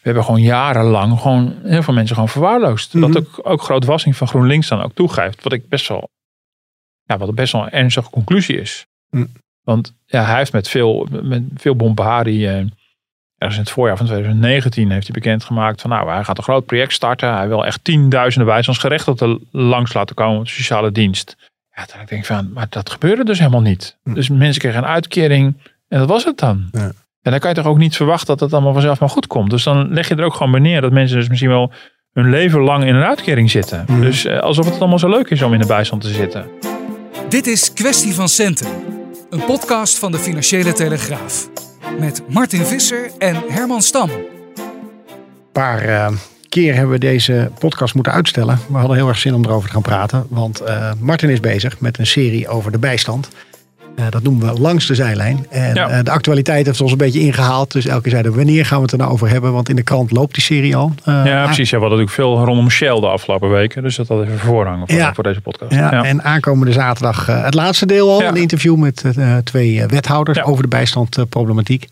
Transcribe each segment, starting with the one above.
We hebben gewoon jarenlang gewoon heel veel mensen gewoon verwaarloosd. Mhm. Dat ook, ook Groot Wassing van GroenLinks dan ook toegeeft. Wat ik best wel, ja, wat best wel een ernstige conclusie is. Mhm. Want ja, hij heeft met veel, met veel bombardie, eh, ergens in het voorjaar van 2019 heeft hij bekendgemaakt van nou, hij gaat een groot project starten. Hij wil echt tienduizenden bijstandsgerechtigden langs laten komen op de sociale dienst. Ja, dan denk ik van, maar dat gebeurde dus helemaal niet. Mhm. Dus mensen kregen een uitkering en dat was het dan. Ja. En dan kan je toch ook niet verwachten dat het allemaal vanzelf maar goed komt. Dus dan leg je er ook gewoon bij neer dat mensen dus misschien wel hun leven lang in een uitkering zitten. Mhm. Dus eh, alsof het allemaal zo leuk is om in de bijstand te zitten. Dit is Kwestie van Centen, een podcast van de Financiële Telegraaf. Met Martin Visser en Herman Stam. Een paar eh, keer hebben we deze podcast moeten uitstellen. We hadden heel erg zin om erover te gaan praten. Want eh, Martin is bezig met een serie over de bijstand. Eh, dat noemen we langs de zijlijn. En Ja. eh, de actualiteit heeft ons een beetje ingehaald. Dus elke keer zeiden we, wanneer gaan we het er nou over hebben? Want in de krant loopt die serie al. Eh, ja, precies. Ja, we hadden natuurlijk veel rondom Shell de afgelopen weken. Dus dat had even voorrang voor, Ja. voor deze podcast. Ja, Ja. En aankomende zaterdag het laatste deel al. Een interview met twee wethouders over de bijstandproblematiek.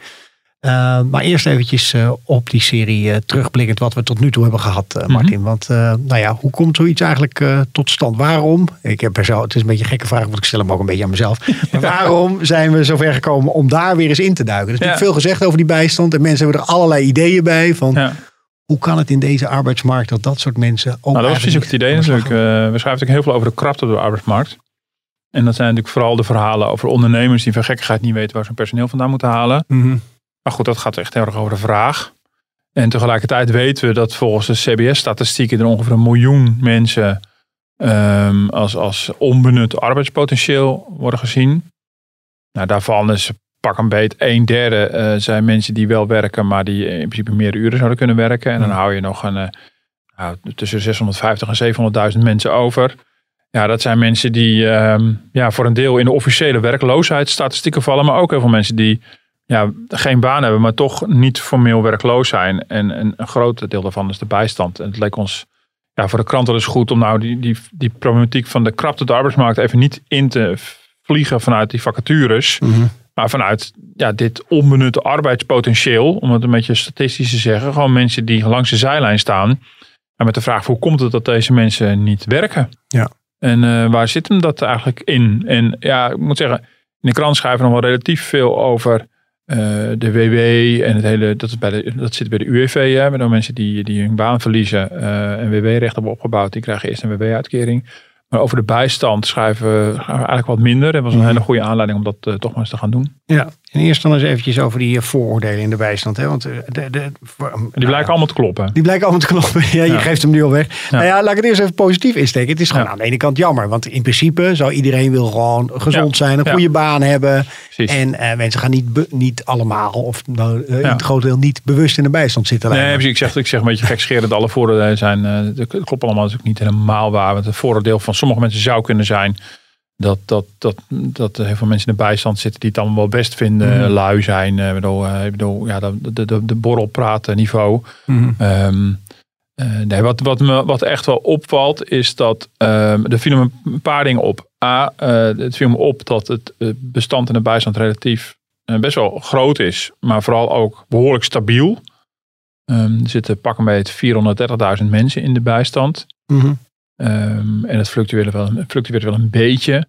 Eh, maar eerst eventjes eh, op die serie eh, terugblikkend wat we tot nu toe hebben gehad, Mhm. Martin. Want nou ja, hoe komt zoiets eigenlijk tot stand? Waarom? Ik heb zo, het is een beetje een gekke vraag, want ik stel hem ook een beetje aan mezelf. Maar waarom zijn we zover gekomen om daar weer eens in te duiken? Er is natuurlijk Ja. veel gezegd over die bijstand. En mensen hebben er allerlei ideeën bij. Van Ja. hoe kan het in deze arbeidsmarkt dat dat soort mensen ook Nou, dat was precies ook het idee natuurlijk. we schrijven natuurlijk heel veel over de krapte op de arbeidsmarkt. En dat zijn natuurlijk vooral de verhalen over ondernemers die van gekkigheid niet weten waar ze hun personeel vandaan moeten halen. Mhm. Maar goed, dat gaat echt heel erg over de vraag. En tegelijkertijd weten we dat volgens de CBS-statistieken er ongeveer een miljoen mensen ehm, als, als onbenut arbeidspotentieel worden gezien. Nou, daarvan is pak een beet een derde eh, zijn mensen die wel werken, maar die in principe meer uren zouden kunnen werken. En dan hou je nog een, eh, nou, tussen 650 en 700.000 mensen over. Ja, dat zijn mensen die ehm, ja, voor een deel in de officiële werkloosheidsstatistieken vallen, maar ook heel veel mensen die ja, geen baan hebben, maar toch niet formeel werkloos zijn. En, en een groot deel daarvan is de bijstand. En het leek ons ja, voor de krant wel eens goed om nou die, die, die problematiek van de krapte op de arbeidsmarkt even niet in te vliegen vanuit die vacatures. Mhm. Maar vanuit ja, dit onbenutte arbeidspotentieel, om het een beetje statistisch te zeggen. Gewoon mensen die langs de zijlijn staan. En met de vraag, hoe komt het dat deze mensen niet werken? Ja. En eh, waar zit hem dat eigenlijk in? En ja, ik moet zeggen, in de krant schrijven we nog wel relatief veel over eh, de WW en het hele, dat, is bij de, dat zit bij de UWV, hè, met de mensen die, die hun baan verliezen eh, en WW-recht hebben opgebouwd, die krijgen eerst een WW-uitkering. Maar over de bijstand schrijven we, schrijven we eigenlijk wat minder. Dat was een Mhm. hele goede aanleiding om dat eh, toch maar eens te gaan doen. Ja, en eerst dan eens eventjes over die eh, vooroordelen in de bijstand. Hè? Want eh, de, de, die nou blijken allemaal te kloppen. die blijken allemaal te kloppen. Ja, je geeft hem nu al weg. Ja. Nou ja, laat ik het eerst even positief insteken. Het is gewoon Ja. aan de ene kant jammer. Want in principe zou iedereen wil gewoon gezond zijn, een goede baan hebben. Precies. En eh, mensen gaan niet, niet allemaal, of nou, in het grote deel niet bewust in de bijstand zitten. Nee, precies. ik zeg, ik zeg een beetje gekscherend. Alle voordelen zijn, dat klopt allemaal natuurlijk niet helemaal waar. Want het voordeel van sommige mensen zou kunnen zijn dat, dat, dat, dat er heel veel mensen in de bijstand zitten die het allemaal wel best vinden. Mhm. Lui zijn. eh, Ik bedoel, eh, ik bedoel ja, de, de, de, de borrelpraten niveau. Mhm. Ehm, eh, nee, wat, wat, me, wat echt wel opvalt is dat ehm, er vielen me een paar dingen op. A, eh, het viel me op dat het bestand in de bijstand relatief best wel groot is, maar vooral ook behoorlijk stabiel. Ehm, er zitten pak een beetje 430.000 mensen in de bijstand. Mhm. Ehm, en het fluctueert wel, fluctueert wel een beetje.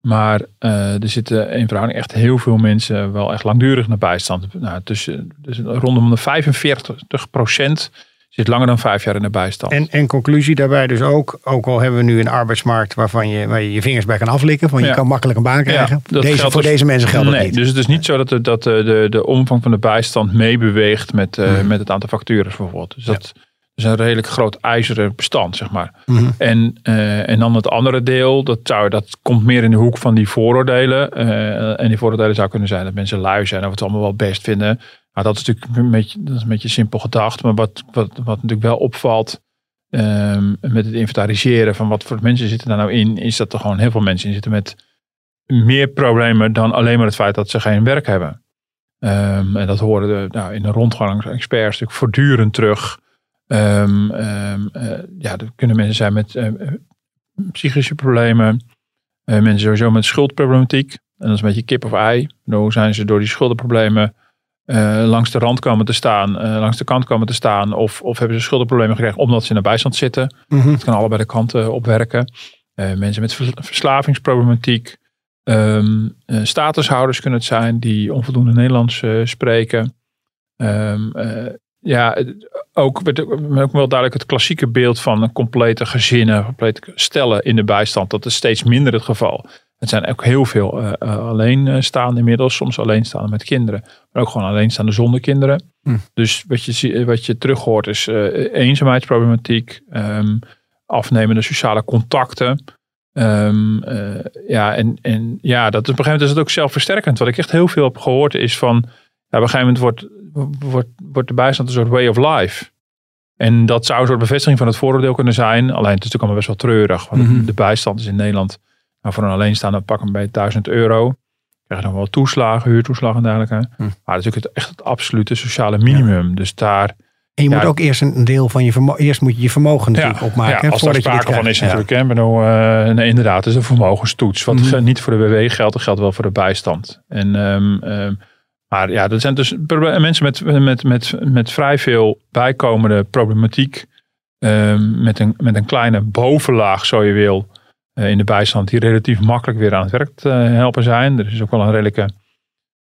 Maar eh, er zitten in verhouding echt heel veel mensen wel echt langdurig naar bijstand. Nou, tussen, dus rondom de 45 procent zit langer dan vijf jaar in de bijstand. En, en conclusie daarbij dus ook, ook al hebben we nu een arbeidsmarkt waarvan je, waar je je vingers bij kan aflikken, van je Ja. kan makkelijk een baan krijgen. deze, voor dus- deze mensen geldt dat niet. Dus het is niet zo dat, de, dat de, de, de omvang van de bijstand meebeweegt met, eh, Mhm. met het aantal vacatures bijvoorbeeld. Dus, dat, is een redelijk groot ijzeren bestand, zeg maar. Mhm. En, eh, en dan het andere deel, dat, zou, dat komt meer in de hoek van die vooroordelen. Eh, en die vooroordelen zou kunnen zijn dat mensen lui zijn of het allemaal wel best vinden. Nou, dat is natuurlijk een beetje, dat is een beetje simpel gedacht. Maar wat, wat, wat natuurlijk wel opvalt ehm, met het inventariseren van wat voor mensen zitten daar nou in, is dat er gewoon heel veel mensen in zitten met meer problemen dan alleen maar het feit dat ze geen werk hebben. Ehm, en dat horen de, nou, in de rondgang experts natuurlijk voortdurend terug. Eh, ja, er kunnen mensen zijn met eh, eh, psychische problemen. Mensen sowieso met schuldproblematiek. En dat is een beetje kip of ei. Nou zijn ze door die schuldenproblemen langs de rand komen te staan, langs de kant komen te staan. Of, of hebben ze schuldenproblemen gekregen omdat ze in de bijstand zitten. Mhm. Het kan allebei de kanten opwerken. Mensen met vers- verslavingsproblematiek. Eh, statushouders kunnen het zijn die onvoldoende Nederlands spreken. Ehm, eh, ja, ook, ook wel duidelijk het klassieke beeld van een complete gezinnen, complete stellen in de bijstand. Dat is steeds minder het geval. Het zijn ook heel veel eh, eh, alleenstaande inmiddels, soms alleenstaande met kinderen, maar ook gewoon alleenstaande zonder kinderen. Hm. Dus wat je, wat je terug hoort is eh, eenzaamheidsproblematiek, ehm, afnemende sociale contacten. Ehm, eh, ja, en, en ja, dat is, op een gegeven moment is het ook zelfversterkend. Wat ik echt heel veel heb gehoord is van, ja, op een gegeven moment wordt, wordt, wordt de bijstand een soort way of life. En dat zou een soort bevestiging van het vooroordeel kunnen zijn. Alleen het is natuurlijk allemaal best wel treurig. Want Mhm. de bijstand is in Nederland nou, voor een alleenstaande pak een beetje 1000 euro. Krijg je dan wel toeslagen, huurtoeslagen en dergelijke. Hm. Maar is natuurlijk het, echt het absolute sociale minimum. Dus daar En je Ja. moet ook eerst een deel van je vermogen, eerst moet je je vermogen natuurlijk opmaken. ja, als daar sprake van is natuurlijk. Hè. Bedoel, nee, inderdaad, het is een vermogenstoets. Wat Mhm. niet voor de WW geldt, dat geldt wel voor de bijstand. En, ehm, ehm, maar ja, dat zijn dus mensen met, met, met, met vrij veel bijkomende problematiek. ehm, met, een, met een kleine bovenlaag, zo je wil, eh, in de bijstand. Die relatief makkelijk weer aan het werk te helpen zijn. Er is ook wel een redelijke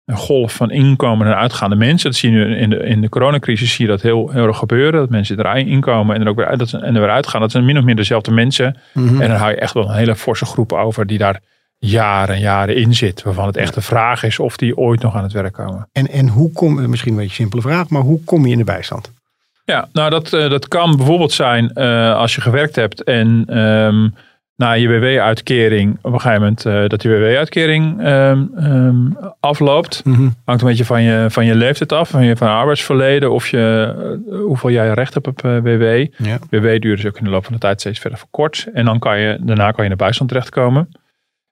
een golf van inkomen en uitgaande mensen. Dat zie je nu in de, in de coronacrisis zie je dat heel, heel erg gebeuren. Dat mensen erin inkomen en er ook weer, uit, dat en er weer uitgaan. Dat zijn min of meer dezelfde mensen. Mhm. En dan hou je echt wel een hele forse groep over die daar jaren en jaren in zit. Waarvan het echt de vraag is of die ooit nog aan het werk komen. En, en hoe kom, misschien een beetje een simpele vraag, maar hoe kom je in de bijstand? Ja, nou dat, eh, dat kan bijvoorbeeld zijn eh, als je gewerkt hebt en ehm, na je WW-uitkering op een gegeven moment eh, dat die WW-uitkering ehm, ehm, afloopt. Hangt een beetje van je, van je leeftijd af, van je, van je arbeidsverleden of je, hoeveel jij recht hebt op eh, WW. Ja. WW-duur is ook in de loop van de tijd steeds verder verkort. En dan kan je, daarna kan je in de bijstand terechtkomen.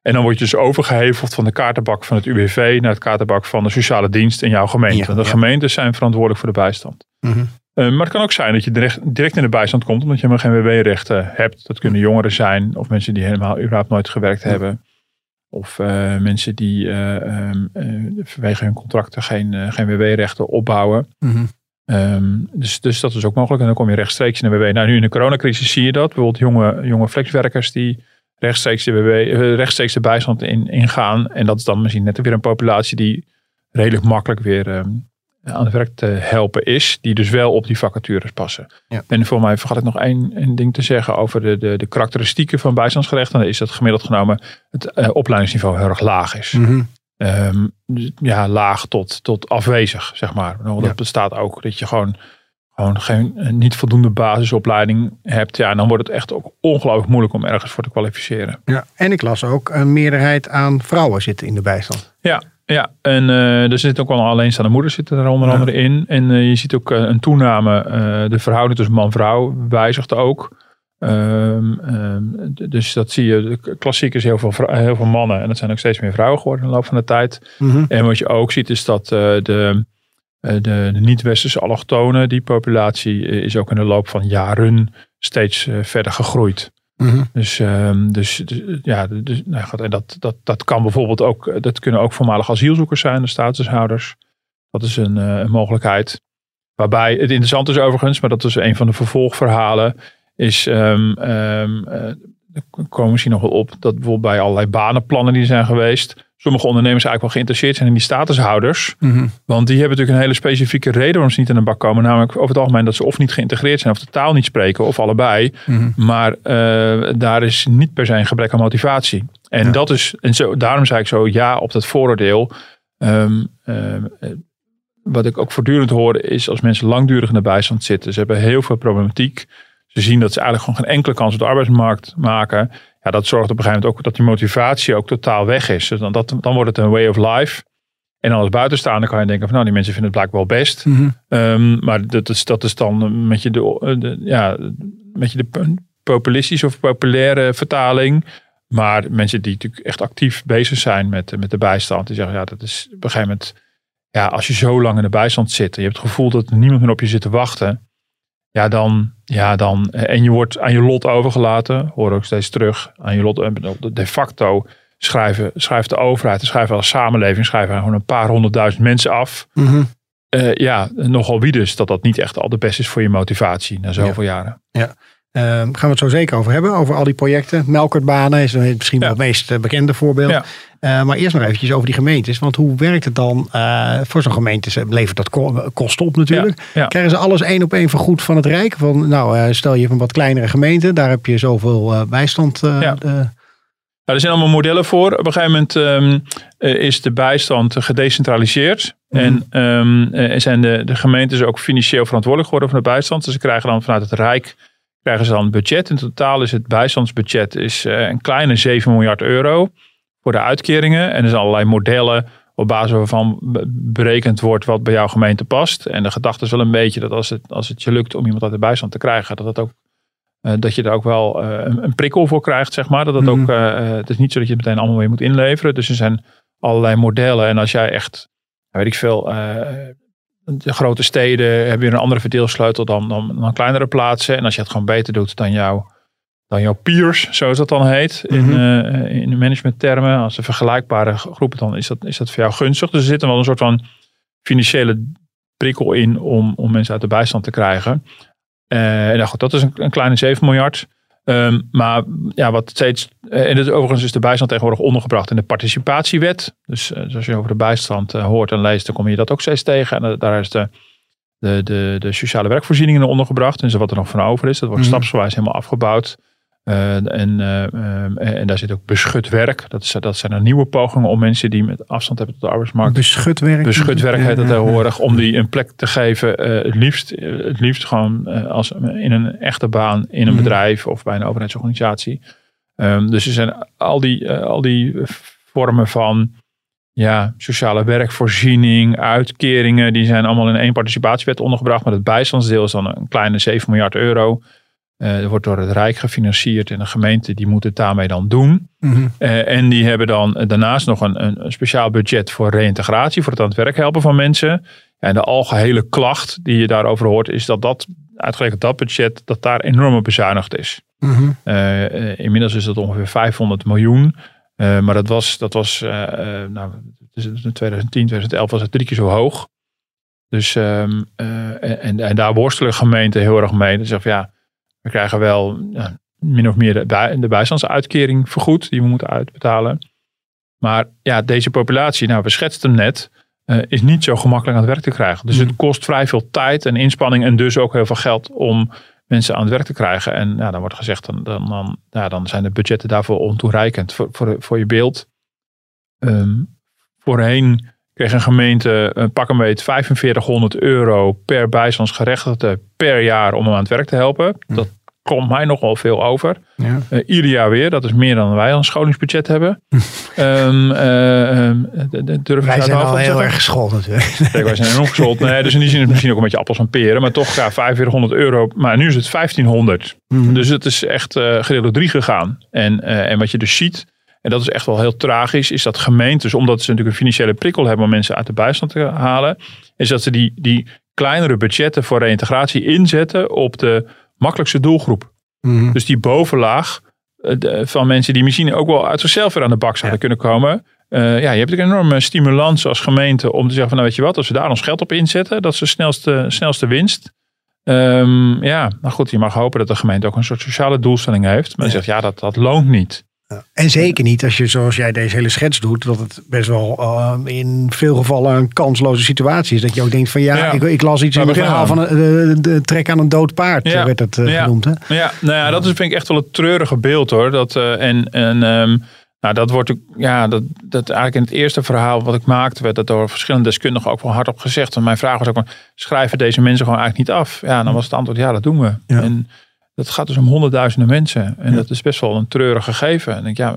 En dan word je dus overgeheveld van de kaartenbak van het UWV naar het kaartenbak van de sociale dienst in jouw gemeente. Ja, Want de ja. gemeentes zijn verantwoordelijk voor de bijstand. Mhm. Eh, maar het kan ook zijn dat je direct, direct in de bijstand komt omdat je helemaal geen WW-rechten hebt. Dat kunnen jongeren zijn of mensen die helemaal überhaupt nooit gewerkt hebben. Of eh, mensen die eh, ehm, eh, vanwege hun contracten geen, geen WW-rechten opbouwen. Mhm. Ehm, dus, dus dat is ook mogelijk. En dan kom je rechtstreeks in de WW. Nou, nu in de coronacrisis zie je dat. Bijvoorbeeld jonge, jonge flexwerkers die rechtstreeks de, eh, rechtstreeks de bijstand in, ingaan. En dat is dan misschien net weer een populatie die redelijk makkelijk weer ehm, aan het werk te helpen is. Die dus wel op die vacatures passen. Ja. En voor mij vergat ik nog één, één ding te zeggen over de, de, de karakteristieken van bijstandsgerechten. Dan is dat gemiddeld genomen het eh, opleidingsniveau heel erg laag is. Mhm. Ehm, dus, ja, laag tot, tot afwezig, zeg maar. Dat Ja. bestaat ook dat je gewoon, gewoon geen, eh, niet voldoende basisopleiding hebt. Ja, dan wordt het echt ook ongelooflijk moeilijk om ergens voor te kwalificeren. Ja. En ik las ook een meerderheid aan vrouwen zitten in de bijstand. Ja, ja. en eh, er zit ook wel een alleenstaande moeders zitten er onder Ja. andere in. En eh, je ziet ook een toename. de verhouding tussen man-vrouw wijzigt ook. Ehm, ehm, dus dat zie je. Klassiek is heel veel, heel veel mannen. En dat zijn ook steeds meer vrouwen geworden in de loop van de tijd. Mhm. En wat je ook ziet is dat de, de, de niet-westerse allochtonen, die populatie eh, is ook in de loop van jaren steeds eh, verder gegroeid. Mhm. Dus, ehm, dus, dus, ja, dus, nou goed, en dat, dat, dat kan bijvoorbeeld ook, dat kunnen ook voormalig asielzoekers zijn, de statushouders. Dat is een, eh, een mogelijkheid. Waarbij het interessant is overigens, maar dat is een van de vervolgverhalen, is, eh, er komen we misschien nog wel op, dat bijvoorbeeld bij allerlei banenplannen die zijn geweest, sommige ondernemers eigenlijk wel geïnteresseerd zijn in die statushouders. Mhm. Want die hebben natuurlijk een hele specifieke reden waarom ze niet in een bak komen. Namelijk over het algemeen dat ze of niet geïntegreerd zijn of de taal niet spreken of allebei. Mhm. Maar eh, daar is niet per se een gebrek aan motivatie. En Ja. dat is, en zo, daarom zei ik zo ja op dat vooroordeel. Ehm, eh, wat ik ook voortdurend hoor is als mensen langdurig in de bijstand zitten. Ze hebben heel veel problematiek. Ze zien dat ze eigenlijk gewoon geen enkele kans op de arbeidsmarkt maken. Ja, dat zorgt op een gegeven moment ook dat die motivatie ook totaal weg is. Dus dan, dat, dan wordt het een way of life. En dan als buitenstaander kan je denken van nou, die mensen vinden het blijkbaar wel best. Ehm, maar dat is, dat is dan met je de, de ja, met je de populistische of populaire vertaling. Maar mensen die natuurlijk echt actief bezig zijn met, met de bijstand, die zeggen ja, dat is op een gegeven moment, ja, als je zo lang in de bijstand zit, en je hebt het gevoel dat er niemand meer op je zit te wachten, ja, dan, ja, dan, en je wordt aan je lot overgelaten, hoor ook steeds terug, aan je lot, de facto schrijven, schrijft de overheid, schrijven als samenleving, schrijven gewoon een paar honderdduizend mensen af. Mhm. Eh, ja, nogal wie dus dat dat niet echt al de best is voor je motivatie na zoveel jaren. Ja. Uh, gaan we het zo zeker over hebben, over al die projecten. Melkertbanen is misschien wel het meest eh, bekende voorbeeld. Ja. Eh, maar eerst nog eventjes over die gemeentes. Want hoe werkt het dan eh, voor zo'n gemeente? Levert dat ko- kosten op natuurlijk. Ja. Krijgen ze alles één op één vergoed van het Rijk? Van, nou, eh, stel je van wat kleinere gemeente, daar heb je zoveel bijstand. Ja. Nou, er zijn allemaal modellen voor. Op een gegeven moment ehm, eh, is de bijstand gedecentraliseerd. Mhm. En ehm, zijn de, de gemeentes ook financieel verantwoordelijk geworden voor de bijstand. Dus ze krijgen dan vanuit het Rijk krijgen ze dan een budget. In totaal is het bijstandsbudget is, eh, een kleine 7 miljard euro voor de uitkeringen. En er zijn allerlei modellen op basis waarvan be- berekend wordt wat bij jouw gemeente past. En de gedachte is wel een beetje dat als het, als het je lukt om iemand uit de bijstand te krijgen, dat, het ook, eh, dat je er ook wel eh, een, een prikkel voor krijgt, zeg maar. Dat Mhm. ook, eh, het is niet zo dat je het meteen allemaal weer moet inleveren. Dus er zijn allerlei modellen. En als jij echt, weet ik veel, de grote steden hebben weer een andere verdeelsleutel dan, dan, dan kleinere plaatsen. En als je het gewoon beter doet dan, jou, dan jouw peers, zoals dat dan heet, in, Mhm. eh, in managementtermen, als de vergelijkbare groepen, dan is dat, is dat voor jou gunstig. Dus er zit wel een soort van financiële prikkel in om, om mensen uit de bijstand te krijgen. Eh, en nou goed, dat is een, een kleine 7 miljard. Ehm, maar ja, wat steeds. eh, En dit, overigens is de bijstand tegenwoordig ondergebracht in de participatiewet. Dus eh, als je over de bijstand eh, hoort en leest, dan kom je dat ook steeds tegen. En daar is de, de, de, de sociale werkvoorzieningen in ondergebracht. En wat er nog van over is, dat wordt Mhm. stapsgewijs helemaal afgebouwd. Eh, en, eh, ehm, en daar zit ook beschut werk. Dat, is, dat zijn er nieuwe pogingen om mensen die met afstand hebben tot de arbeidsmarkt beschut werk. beschut werk heet ja. tegenwoordig, om die een plek te geven. eh, het, liefst, eh, het liefst gewoon eh, als, in een echte baan, in een Mhm. bedrijf of bij een overheidsorganisatie. Ehm, dus er zijn al die, eh, al die vormen van ja, sociale werkvoorziening, uitkeringen, die zijn allemaal in één participatiewet ondergebracht. Maar het bijstandsdeel is dan een kleine 7 miljard euro. Eh dat wordt door het Rijk gefinancierd en de gemeente die moet het daarmee dan doen. Mhm. Eh, en die hebben dan eh, daarnaast nog een, een, een speciaal budget voor reïntegratie, voor het aan het werk helpen van mensen. En de algehele klacht die je daarover hoort, is dat dat, uitgerekend dat budget, dat daar enorm op bezuinigd is. Mhm. Inmiddels is dat ongeveer 500 miljoen. Maar dat was, dat was nou, in 2010, 2011 was het drie keer zo hoog. Dus, ehm, eh, en, en daar worstelen gemeenten heel erg mee. Ze zeggen ja, we krijgen wel ja, min of meer de, bij, de bijstandsuitkering vergoed die we moeten uitbetalen. Maar ja, deze populatie, nou we schetsten hem net, eh, is niet zo gemakkelijk aan het werk te krijgen. Dus het kost vrij veel tijd en inspanning en dus ook heel veel geld om mensen aan het werk te krijgen. En ja, dan wordt gezegd, dan, dan, dan, ja, dan zijn de budgetten daarvoor ontoereikend. Voor, voor, voor je beeld, ehm, voorheen kreeg een gemeente, uh, pak een beet, 4500 euro per bijstandsgerechtigde per jaar om hem aan het werk te helpen. Dat komt mij nogal veel over. Ja. Uh, ieder jaar weer, dat is meer dan wij aan een scholingsbudget hebben. um, uh, um, durf wij zijn al heel erg geschoold natuurlijk. Kijk, wij zijn enorm geschoold. Nee, dus in die zin is het misschien ook een beetje appels en peren. Maar toch, ja, 4500 euro. Maar nu is het 1500. Mhm. Dus het is echt uh, gedeeld door drie gegaan. En, uh, en wat je dus ziet, en dat is echt wel heel tragisch, is dat gemeentes, omdat ze natuurlijk een financiële prikkel hebben om mensen uit de bijstand te halen, is dat ze die, die kleinere budgetten voor reïntegratie inzetten op de makkelijkste doelgroep. Mhm. Dus die bovenlaag de, van mensen die misschien ook wel uit zichzelf weer aan de bak zouden ja. kunnen komen. Uh, ja, je hebt een enorme stimulans als gemeente om te zeggen van nou weet je wat, als we daar ons geld op inzetten, dat is de snelste, snelste winst. Um, ja, nou goed, je mag hopen dat de gemeente ook een soort sociale doelstelling heeft. Maar ja. zegt ja, dat, dat loont niet. En zeker niet als je, zoals jij deze hele schets doet, dat het best wel uh, in veel gevallen een kansloze situatie is. Dat je ook denkt van ja, ja. Ik, ik, las iets in het verhaal van de, de, trek aan een dood paard, ja. werd dat uh, ja. genoemd. Hè? Ja, nou ja, dat is, vind ik echt wel het treurige beeld hoor. Dat, uh, en en um, Nou, dat wordt ook, ja, dat, dat eigenlijk in het eerste verhaal wat ik maakte, werd dat door verschillende deskundigen ook wel hardop gezegd. En mijn vraag was ook, schrijven deze mensen gewoon eigenlijk niet af? Ja, dan was het antwoord, ja, dat doen we. Ja. En dat gaat dus om honderdduizenden mensen. En Ja. dat is best wel een treurig gegeven. En ik denk, ja,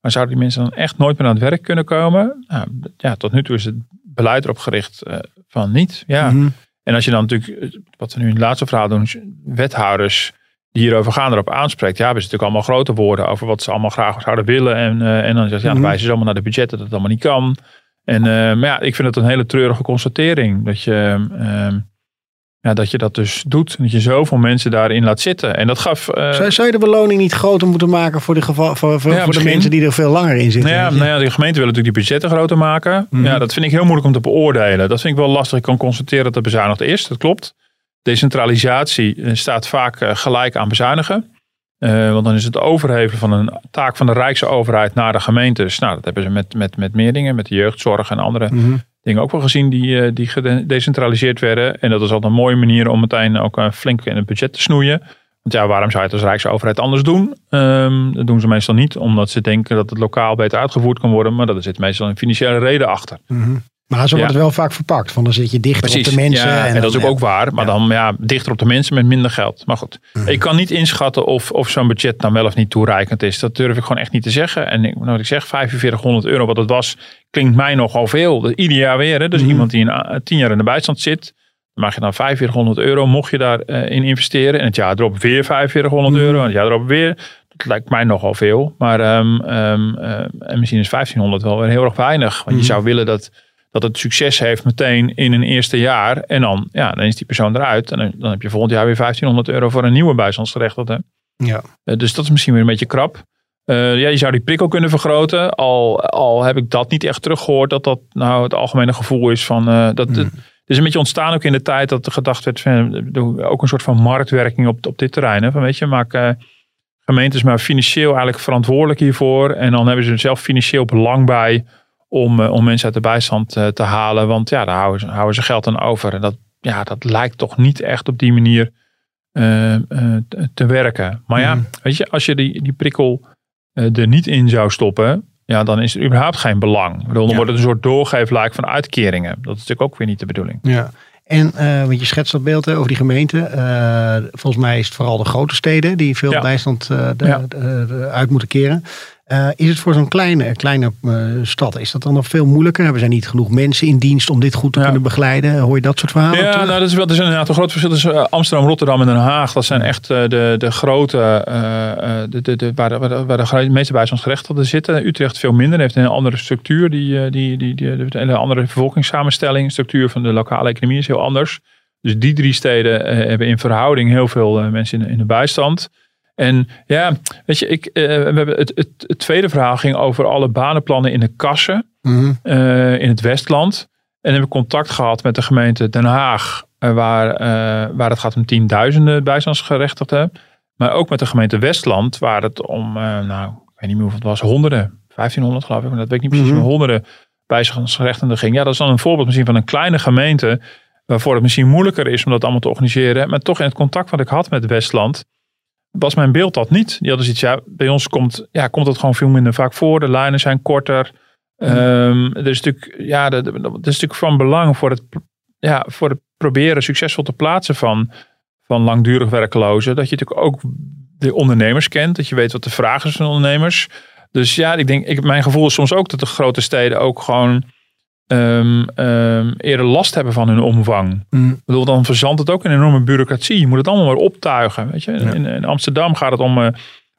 maar zouden die mensen dan echt nooit meer aan het werk kunnen komen? Nou, ja, tot nu toe is het beleid erop gericht eh, van niet. Ja. Mhm. En als je dan natuurlijk, eh, wat we nu in het laatste verhaal doen, wethouders die hierover gaan erop aanspreekt. Ja, hebben ze natuurlijk allemaal grote woorden over wat ze allemaal graag zouden willen. En, eh, en dan zegt ja, dan Mhm. wijzen ze allemaal naar de budgetten dat het allemaal niet kan. En, maar ja, ik vind het een hele treurige constatering. Dat je, ehm, ja, dat je dat dus doet. Dat je zoveel mensen daarin laat zitten. En dat gaf... eh, Zou, zou je de beloning niet groter moeten maken voor de, geval, voor, voor, Ja, voor de mensen die er veel langer in zitten? Nou ja, nou ja, de gemeente wil natuurlijk die budgetten groter maken. Mhm. Ja, dat vind ik heel moeilijk om te beoordelen. Dat vind ik wel lastig. Ik kan constateren dat er bezuinigd is. Dat klopt. Decentralisatie eh, staat vaak eh, gelijk aan bezuinigen. Want dan is het overhevelen van een taak van de Rijksoverheid naar de gemeentes. Nou, dat hebben ze met, met, met meer dingen. Met de jeugdzorg en andere Mhm. Dingen ook wel gezien die, eh, die gedecentraliseerd werden. En dat is altijd een mooie manier om meteen ook eh, flink in het budget te snoeien. Want ja, waarom zou je het als Rijksoverheid anders doen? Ehm, dat doen ze meestal niet, omdat ze denken dat het lokaal beter uitgevoerd kan worden. Maar er zit meestal een financiële reden achter. Mhm. Maar zo wordt Ja. het wel vaak verpakt. Van dan zit je dichter op de mensen. ja, en, dat is dan- ook, ook waar. Maar dan ja, dichter op de mensen met minder geld. Maar goed, Mhm. ik kan niet inschatten of, of zo'n budget nou wel of niet toereikend is. Dat durf ik gewoon echt niet te zeggen. En ik, nou, wat ik zeg, 4500 euro wat het was, klinkt mij nogal veel. Dat Ieder jaar weer. Hè? Dus Mhm. iemand die in, eh, tien jaar in de bijstand zit, dan mag je dan 4500 euro, mocht je daarin in investeren. En het jaar erop weer 4500 Mhm. euro. En het jaar erop weer. Dat lijkt mij nogal veel. Maar ehm, ehm, eh, en misschien is 1500 wel weer heel erg weinig. Want je zou willen dat dat het succes heeft meteen in een eerste jaar. En dan, ja, dan is die persoon eruit. En dan, dan heb je volgend jaar weer 1500 euro voor een nieuwe bijstandsgerechtigde. Ja. Eh, dus dat is misschien weer een beetje krap. Eh, ja, je zou die prikkel kunnen vergroten. Al, al heb ik dat niet echt teruggehoord. Dat dat nou het algemene gevoel is van... eh, dat, Mm. het is een beetje ontstaan ook in de tijd dat er gedacht werd... Van, ook een soort van marktwerking op, op dit terrein. Hè? Van, weet je, maak gemeentes maar financieel eigenlijk verantwoordelijk hiervoor. En dan hebben ze er zelf financieel belang bij... om, eh, om mensen uit de bijstand eh, te halen. Want ja, daar houden ze, houden ze geld aan over. En dat, ja, dat lijkt toch niet echt op die manier eh, te- werken. Maar ja, Mhm. weet je, als je die, die prikkel er niet in zou stoppen, ja, dan is er überhaupt geen belang. Bedoel, dan Ja. wordt het een soort doorgeefluik van uitkeringen. Dat is natuurlijk ook weer niet de bedoeling. Ja. En, want je schetst dat beeld hè, over die gemeente. Volgens mij is het vooral de grote steden die veel Ja. bijstand de- Ja. de- de- uit moeten keren. Eh, is het voor zo'n kleine, kleine eh, stad, is dat dan nog veel moeilijker? Hebben zij niet genoeg mensen in dienst om dit goed te Ja. kunnen begeleiden? Hoor je dat soort verhalen? Ja, nou, dat is wel, er is inderdaad een groot verschil tussen eh, Amsterdam, Rotterdam en Den Haag. Dat zijn echt de, de grote, de, de, de, waar, de, waar, de, waar de meeste bijstandsgerechtigden zitten. Utrecht veel minder, heeft een andere structuur. Die, die, die, die, een andere bevolkingssamenstelling. Structuur van de lokale economie is heel anders. Dus die drie steden hebben in verhouding heel veel mensen in, in de bijstand. En ja, weet je, ik, eh, we hebben het, het, het tweede verhaal ging over alle banenplannen in de kassen Mhm. eh, in het Westland. En heb ik contact gehad met de gemeente Den Haag, eh, waar, waar het gaat om tienduizenden bijstandsgerechtigden. Maar ook met de gemeente Westland, waar het om, nou, ik weet niet meer hoeveel het was, honderden, 1500 geloof ik, maar dat weet ik niet precies, maar honderden bijstandsgerechtigden ging. Ja, dat is dan een voorbeeld misschien van een kleine gemeente, waarvoor het misschien moeilijker is om dat allemaal te organiseren. Maar toch in het contact wat ik had met Westland, was mijn beeld dat niet. Die hadden zoiets, ja, bij ons komt, ja, komt het gewoon veel minder vaak voor. De lijnen zijn korter. Ehm er is natuurlijk, ja, dat, dat is natuurlijk van belang voor het, ja, voor het proberen succesvol te plaatsen van, van langdurig werklozen. Dat je natuurlijk ook de ondernemers kent. Dat je weet wat de vraag is van ondernemers. Dus ja, ik denk, ik, mijn gevoel is soms ook dat de grote steden ook gewoon ehm, ehm, eerder last hebben van hun omvang. Mhm. Ik bedoel, dan verzandt het ook een enorme bureaucratie. Je moet het allemaal maar optuigen. Weet je? Ja. In, in Amsterdam gaat het om, eh,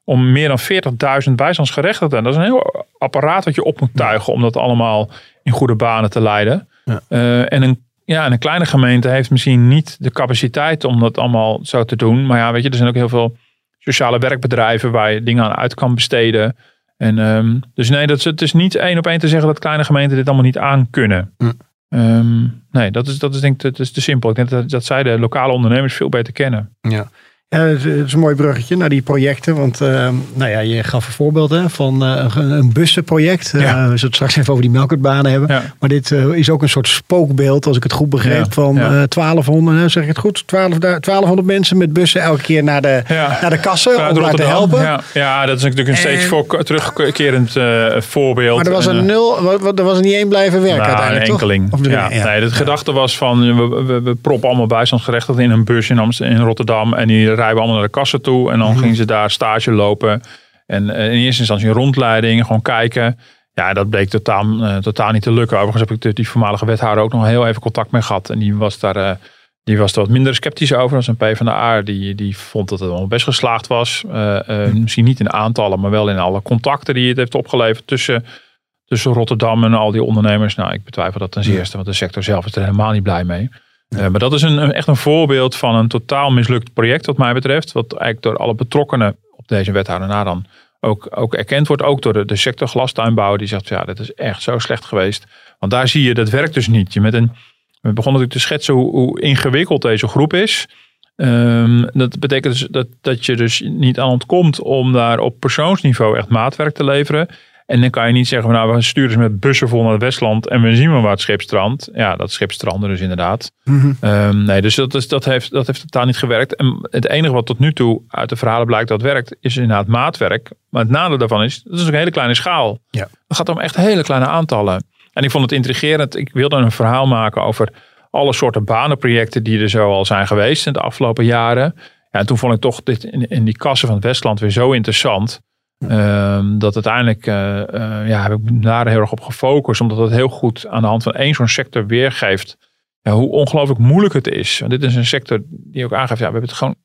om meer dan 40.000 bijstandsgerechtigden. Dat is een heel apparaat wat je op moet tuigen om dat allemaal in goede banen te leiden. Ja. Eh, en, een, ja, en een kleine gemeente heeft misschien niet de capaciteit om dat allemaal zo te doen. Maar ja, weet je, er zijn ook heel veel sociale werkbedrijven waar je dingen aan uit kan besteden. En, ehm, dus nee, dat is, het is niet één op één te zeggen dat kleine gemeenten dit allemaal niet aan kunnen. Hm. Ehm, nee, dat is, dat is denk ik dat is te simpel. Ik denk dat, dat zij de lokale ondernemers veel beter kennen. Ja. Ja, het is een mooi bruggetje naar die projecten. Want uh, nou ja, je gaf een voorbeeld hè, van uh, een bussenproject. Ja. Uh, we zullen het straks even over die melkertbanen hebben. Ja. Maar dit is ook een soort spookbeeld, als ik het goed begreep, ja. van 1200, zeg ik het goed? 12, 1200 mensen met bussen elke keer naar de, naar de kassen om daar te helpen. Ja. ja, dat is natuurlijk een steeds voor, terugkerend voorbeeld. Maar er was een nul, er was er niet één blijven werken nou, uiteindelijk, een enkeling. toch? Of ja. Nee, de gedachte was van, we, we, we proppen allemaal bijstandsgerechtigden in een bus in, Amsterdam, in Rotterdam en die rijden allemaal naar de kassen toe. En dan mm gingen ze daar stage lopen. En uh, in eerste instantie een rondleiding, gewoon kijken. Ja, dat bleek totaal, uh, totaal niet te lukken. Overigens heb ik de, die voormalige wethouder ook nog heel even contact mee gehad. En die was daar, uh, die was er wat minder sceptisch over. Dat is een P van de A. Die, die vond dat het wel best geslaagd was. Mm. Misschien niet in aantallen, maar wel in alle contacten die het heeft opgeleverd tussen, tussen Rotterdam en al die ondernemers. Nou, ik betwijfel dat ten zeerste, want de sector zelf is er helemaal niet blij mee. Uh, maar dat is een, echt een voorbeeld van een totaal mislukt project wat mij betreft. Wat eigenlijk door alle betrokkenen op deze wethouder na dan ook, ook erkend wordt. Ook door de, de sector glastuinbouw die zegt ja dit is echt zo slecht geweest. Want daar zie je dat werkt dus niet. Je met een, we begonnen natuurlijk te schetsen hoe, hoe ingewikkeld deze groep is. Um, dat betekent dus dat, dat je dus niet aan ontkomt om daar op persoonsniveau echt maatwerk te leveren. En dan kan je niet zeggen, nou, we sturen ze met bussen vol naar het Westland en we zien wel waar het schip strandt. Ja, dat schip strandde dus inderdaad. Mm um, nee, dus dat, is, dat, heeft, dat heeft totaal niet gewerkt. En het enige wat tot nu toe uit de verhalen blijkt dat werkt, is inderdaad maatwerk. Maar het nadeel daarvan is, dat is een hele kleine schaal. Ja. Het gaat om echt hele kleine aantallen. En ik vond het intrigerend. Ik wilde een verhaal maken over alle soorten banenprojecten die er zo al zijn geweest in de afgelopen jaren. Ja, en toen vond ik toch dit in, in die kassen van het Westland weer zo interessant. Um, dat uiteindelijk uh, uh, ja, heb ik daar heel erg op gefocust. Omdat het heel goed aan de hand van één zo'n sector weergeeft. Ja, hoe ongelooflijk moeilijk het is. Want dit is een sector die ook aangeeft. Ja, we hebben het gewoon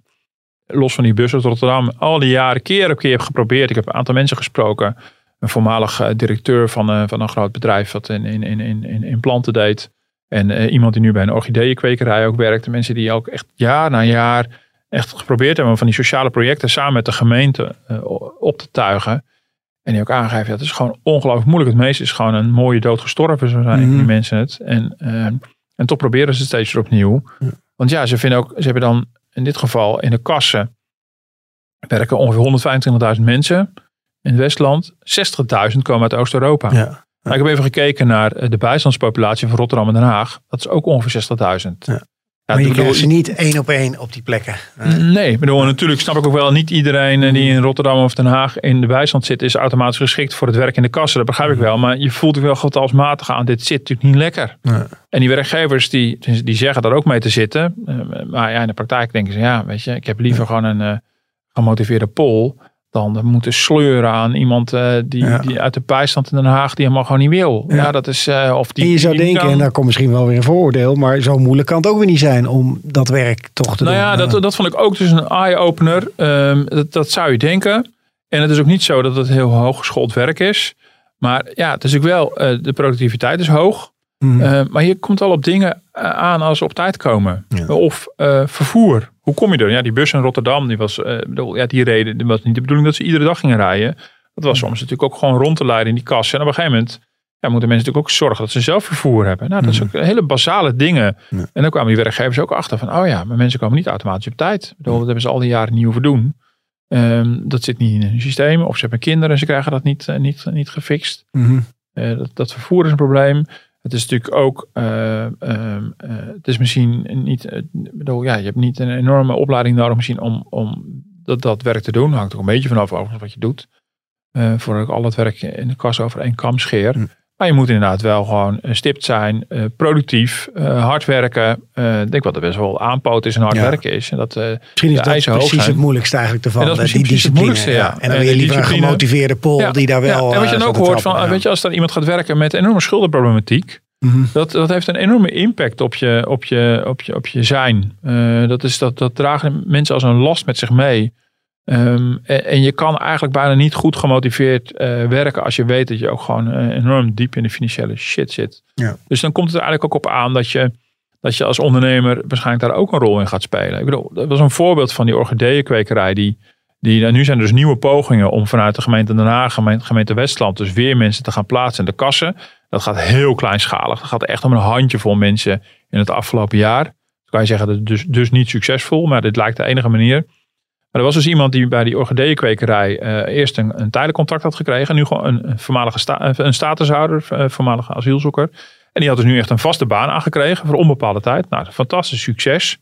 los van die bussen uit Rotterdam. Al die jaren keer op keer geprobeerd. Ik heb een aantal mensen gesproken. Een voormalig uh, directeur van, van een groot bedrijf. Wat in, in, in, in, in planten deed. En iemand die nu bij een orchideeënkwekerij ook werkt. Mensen die ook echt jaar na jaar echt geprobeerd hebben van die sociale projecten samen met de gemeente uh, op te tuigen. En die ook aangeven, het is gewoon ongelooflijk moeilijk. Het meeste is gewoon een mooie dood gestorven, zo zijn mm. die mensen het. En, uh, en toch proberen ze steeds weer opnieuw. Ja. Want ja, ze vinden ook, ze hebben dan in dit geval in de kassen werken ongeveer 125.000 mensen in het Westland. 60.000 komen uit Oost-Europa. Ja. Nou, ik heb even gekeken naar de bijstandspopulatie van Rotterdam en Den Haag. Dat is ook ongeveer 60.000. Ja. Ja, maar je krijgt ze niet één op één op die plekken. Nee, nee bedoel, natuurlijk snap ik ook wel, niet iedereen eh, die in Rotterdam of Den Haag in de bijstand zit, is automatisch geschikt voor het werk in de kassen. Dat begrijp ik wel. Maar je voelt wel getalsmatig aan, dit zit natuurlijk niet lekker. Ja. En die werkgevers die, die zeggen daar ook mee te zitten. Maar ja, in de praktijk denken ze, ja, weet je, ik heb liever gewoon een gemotiveerde pol dan moeten sleuren aan iemand uh, die, ja. die uit de bijstand in Den Haag die helemaal gewoon niet wil. Ja, ja dat is uh, of die. En je zou die denken, kan... en daar komt misschien wel weer een vooroordeel, maar zo moeilijk kan het ook weer niet zijn om dat werk toch te nou doen. Ja, dat, dat vond ik ook dus een eye-opener. Um, dat, dat zou je denken. En het is ook niet zo dat het heel hooggeschoold werk is. Maar ja, het is ook wel, uh, de productiviteit is hoog. Mhm. Uh, maar je komt al op dingen aan als ze op tijd komen. Ja. Of uh, vervoer. Hoe kom je er? Ja, die bus in Rotterdam, die was, uh, bedoel, ja, die reden, het was niet de bedoeling dat ze iedere dag gingen rijden. Dat was soms natuurlijk ook gewoon rond te leiden in die kassen. En op een gegeven moment ja, moeten mensen natuurlijk ook zorgen dat ze zelf vervoer hebben. Nou, dat is ook hele basale dingen. Ja. En dan kwamen die werkgevers ook achter van, oh ja, maar mensen komen niet automatisch op tijd. Bedoel, dat hebben ze al die jaren niet hoeven doen. Um, dat zit niet in hun systeem. Of ze hebben kinderen en ze krijgen dat niet, niet, niet gefixt. Mhm. Dat, dat vervoer is een probleem. Het is natuurlijk ook, uh, uh, uh, het is misschien niet, bedoel, ja, je hebt niet een enorme opleiding nodig misschien om, om dat, dat werk te doen. Hangt ook een beetje vanaf wat je doet. Voor ik al het werk in de kas over één kam scheer. Mm. Maar je moet inderdaad wel gewoon stipt zijn, uh, productief, uh, hard werken. Uh, ik denk wat er best wel aanpoot is en hard Ja. werken is. En dat, Misschien is dat precies zijn. het moeilijkste eigenlijk ervan. En dat is die precies het moeilijkste, ja. En dan wil je liever een gemotiveerde pol Ja. die daar wel... ja, en wat je eh, dan ook hoort van, trappen, weet je, als er iemand gaat werken met enorme schuldenproblematiek. Mhm. Dat, dat heeft een enorme impact op je, op je, op je, op je zijn. Uh, dat, is, dat, dat dragen mensen als een last met zich mee. Um, en, en, je kan eigenlijk bijna niet goed gemotiveerd uh, werken als je weet dat je ook gewoon uh, enorm diep in de financiële shit zit. Ja. Dus dan komt het er eigenlijk ook op aan dat je, dat je als ondernemer waarschijnlijk daar ook een rol in gaat spelen. Ik bedoel, dat was een voorbeeld van die orchideeënkwekerij die, die nou, nu zijn er dus nieuwe pogingen om vanuit de gemeente Den Haag, gemeente, gemeente Westland, dus weer mensen te gaan plaatsen in de kassen. Dat gaat heel kleinschalig. Dat gaat echt om een handjevol mensen in het afgelopen jaar. Dan kan je zeggen, dat is dus, dus niet succesvol, maar dit lijkt de enige manier. Er was dus iemand die bij die orchideeënkwekerij uh, eerst een, een tijdelijk contract had gekregen. En nu gewoon een, een voormalige sta, een statushouder, uh, voormalige asielzoeker. En die had dus nu echt een vaste baan aangekregen voor onbepaalde tijd. Nou, fantastisch succes.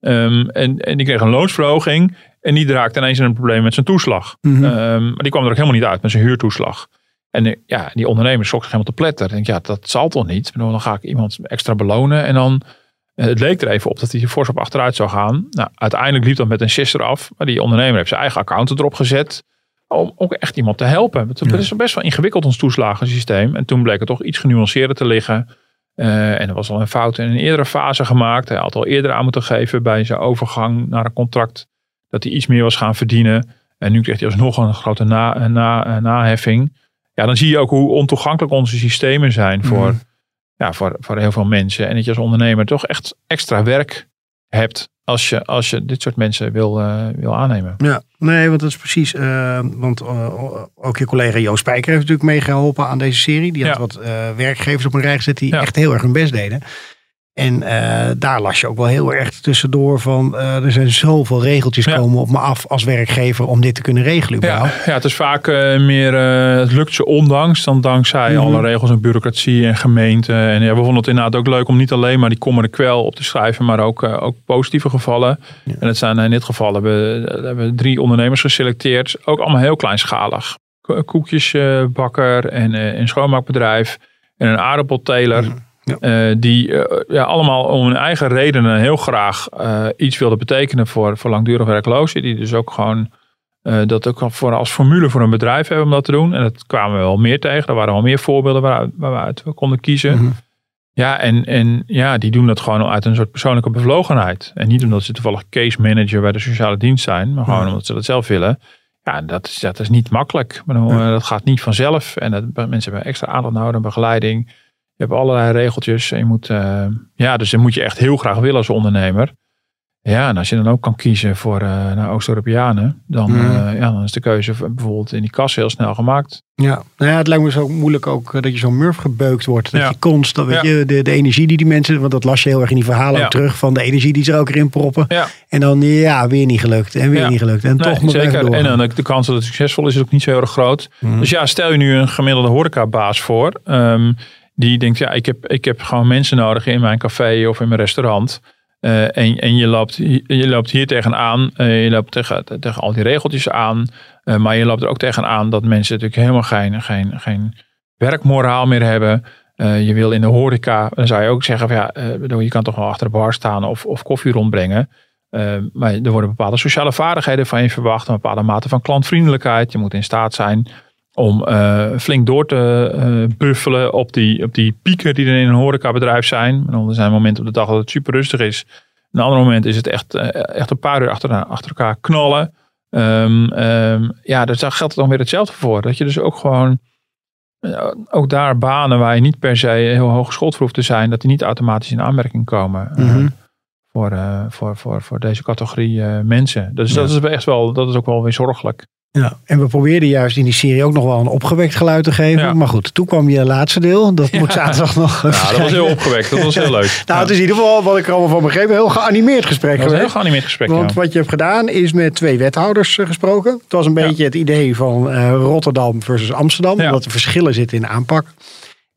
Um, en, en die kreeg een loonsverhoging. En die raakte ineens in een probleem met zijn toeslag. Mm -hmm. um, maar die kwam er ook helemaal niet uit met zijn huurtoeslag. En ja, die ondernemer schrok zich helemaal te pletter. Ik denk, ja, dat zal toch niet? Dan ga ik iemand extra belonen. En dan, het leek er even op dat hij fors op achteruit zou gaan. Nou, uiteindelijk liep dat met een sister af. Maar die ondernemer heeft zijn eigen account erop gezet. Om ook echt iemand te helpen. Het ja. is best wel ingewikkeld, ons toeslagensysteem. En toen bleek het toch iets genuanceerder te liggen. Uh, en er was al een fout in een eerdere fase gemaakt. Hij had al eerder aan moeten geven bij zijn overgang naar een contract. Dat hij iets meer was gaan verdienen. En nu kreeg hij alsnog een grote na, na, naheffing. Ja, dan zie je ook hoe ontoegankelijk onze systemen zijn voor, mm. Ja, voor, voor heel veel mensen. En dat je als ondernemer toch echt extra werk hebt als je, als je dit soort mensen wil, uh, wil aannemen. Ja, nee, want dat is precies. Uh, want uh, ook je collega Joost Spijker heeft natuurlijk meegeholpen aan deze serie. Die had ja. wat werkgevers op een rij gezet die ja. echt heel erg hun best deden. En uh, daar las je ook wel heel erg tussendoor van uh, er zijn zoveel regeltjes ja. komen op me af als werkgever om dit te kunnen regelen. Ja, ja, het is vaak uh, meer, het lukt ze ondanks dan dankzij mm -hmm. alle regels en bureaucratie en gemeenten. En ja, we vonden het inderdaad ook leuk om niet alleen maar die kommer kwel op te schrijven, maar ook, ook positieve gevallen. Ja. En het zijn in dit geval hebben we hebben drie ondernemers geselecteerd, ook allemaal heel kleinschalig. Koekjesbakker en een schoonmaakbedrijf en een aardappelteler. Mm -hmm. Ja. Uh, die uh, ja, allemaal om hun eigen redenen heel graag uh, iets wilden betekenen voor, voor langdurig werklozen. Die dus ook gewoon dat ook voor, als formule voor een bedrijf hebben om dat te doen. En dat kwamen we wel meer tegen. Er waren wel meer voorbeelden waaruit, waaruit we konden kiezen. Mm -hmm. Ja, en, en ja, die doen dat gewoon uit een soort persoonlijke bevlogenheid. En niet omdat ze toevallig case manager bij de sociale dienst zijn, maar gewoon omdat ze dat zelf willen. Ja, dat is, dat is niet makkelijk. Maar dan, dat gaat niet vanzelf. En dat, mensen hebben extra aandacht nodig, begeleiding. Je hebt allerlei regeltjes. En je moet, uh, ja, dus dan moet je echt heel graag willen als ondernemer. Ja, en als je dan ook kan kiezen voor uh, Oost-Europeanen, dan, mm. uh, ja, dan is de keuze bijvoorbeeld in die kas heel snel gemaakt. Ja, nou ja, het lijkt me zo moeilijk ook dat je zo'n murf gebeukt wordt. Dat ja. je constant, weet ja. je, de, de energie die die mensen, want dat las je heel erg in die verhalen ook terug, van de energie die ze er ook erin proppen. En dan, ja, weer niet gelukt en weer niet gelukt. En nee, toch nog zeker. En dan de kans dat het succesvol is, is ook niet zo heel erg groot. Mm. Dus ja, stel je nu een gemiddelde horecabaas voor. Um, die denkt, ja, ik heb, ik heb gewoon mensen nodig in mijn café of in mijn restaurant. Uh, en, en je, loopt, je loopt hier tegenaan, uh, je loopt tegen, tegen al die regeltjes aan. Uh, maar je loopt er ook tegenaan dat mensen natuurlijk helemaal geen, geen, geen werkmoraal meer hebben. je wil in de horeca, dan zou je ook zeggen, van, ja, bedoel, je kan toch wel achter de bar staan of, of koffie rondbrengen. maar er worden bepaalde sociale vaardigheden van je verwacht, een bepaalde mate van klantvriendelijkheid. Je moet in staat zijn om uh, flink door te uh, buffelen op die, op die pieken die er in een horecabedrijf zijn. Er zijn momenten op de dag dat het super rustig is. Een ander moment is het echt, uh, echt een paar uur achter, achter elkaar knallen. Um, um, ja, daar geldt het dan weer hetzelfde voor. Dat je dus ook gewoon, ook daar banen waar je niet per se heel hoog geschoold voor hoeft te zijn, dat die niet automatisch in aanmerking komen. Mm -hmm. voor, voor, voor, voor deze categorie mensen. Dus ja. dat is echt wel, dat is ook wel weer zorgelijk. Ja, en we probeerden juist in die serie ook nog wel een opgewekt geluid te geven. Ja. Maar goed, toen kwam je laatste deel. Dat moet zaterdag nog. Ja, dat was heel opgewekt. Dat was heel leuk. nou, het is in ieder geval, wat ik er allemaal van begreep, een heel geanimeerd gesprek. Dat was een heel geanimeerd gesprek, Want wat je hebt gedaan is met twee wethouders uh, gesproken. Het was een beetje het idee van uh, Rotterdam versus Amsterdam. Dat er verschillen zitten in de aanpak.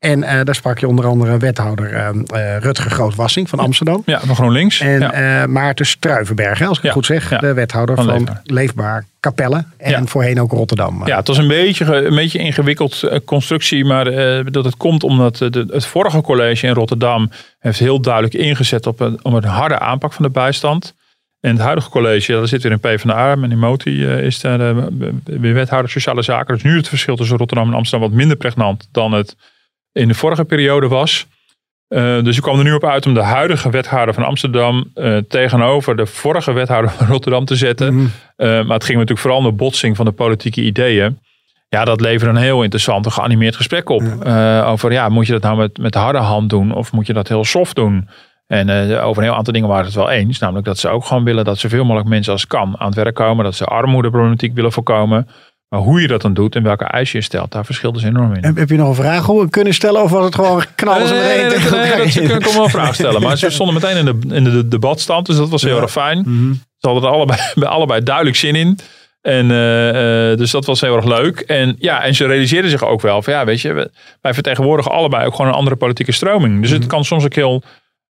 En uh, daar sprak je onder andere wethouder uh, uh, Rutger Grootwassing van Amsterdam. Ja, van GroenLinks. En ja. Maarten Struivenberg, als ik het goed zeg. De wethouder van, van Leefbaar. Leefbaar Capelle. En voorheen ook Rotterdam. Ja, het was een beetje een beetje ingewikkeld constructie. Maar dat het komt omdat de, het vorige college in Rotterdam heeft heel duidelijk ingezet op een, op een harde aanpak van de bijstand. En het huidige college, daar zit weer een PvdA. Meneer Moti is daar de wethouder sociale zaken. Dus nu het verschil tussen Rotterdam en Amsterdam wat minder pregnant dan het in de vorige periode was. Uh, dus ik kwam er nu op uit om de huidige wethouder van Amsterdam uh, tegenover de vorige wethouder van Rotterdam te zetten. Mm. Uh, maar het ging natuurlijk vooral om de botsing van de politieke ideeën. Ja, dat leverde een heel interessant, geanimeerd gesprek op. Over, ja, moet je dat nou met, met de harde hand doen of moet je dat heel soft doen? En over een heel aantal dingen waren het wel eens. Namelijk dat ze ook gewoon willen dat zoveel mogelijk mensen als kan aan het werk komen. Dat ze armoedeproblematiek willen voorkomen. Maar hoe je dat dan doet en welke eisen je stelt, daar verschilt dus enorm in. Heb, heb je nog een vraag hoe we kunnen stellen of was het gewoon knallen ze nee, nee, dat, kun ik wel een vraag stellen. Maar ze stonden meteen in de, in de debatstand, dus dat was heel erg fijn. -hmm. Ze hadden er allebei, bij allebei duidelijk zin in. En eh, eh, dus dat was heel erg leuk. En ja, en ze realiseerden zich ook wel van ja, weet je, wij vertegenwoordigen allebei ook gewoon een andere politieke stroming. Dus het mhm. kan soms ook heel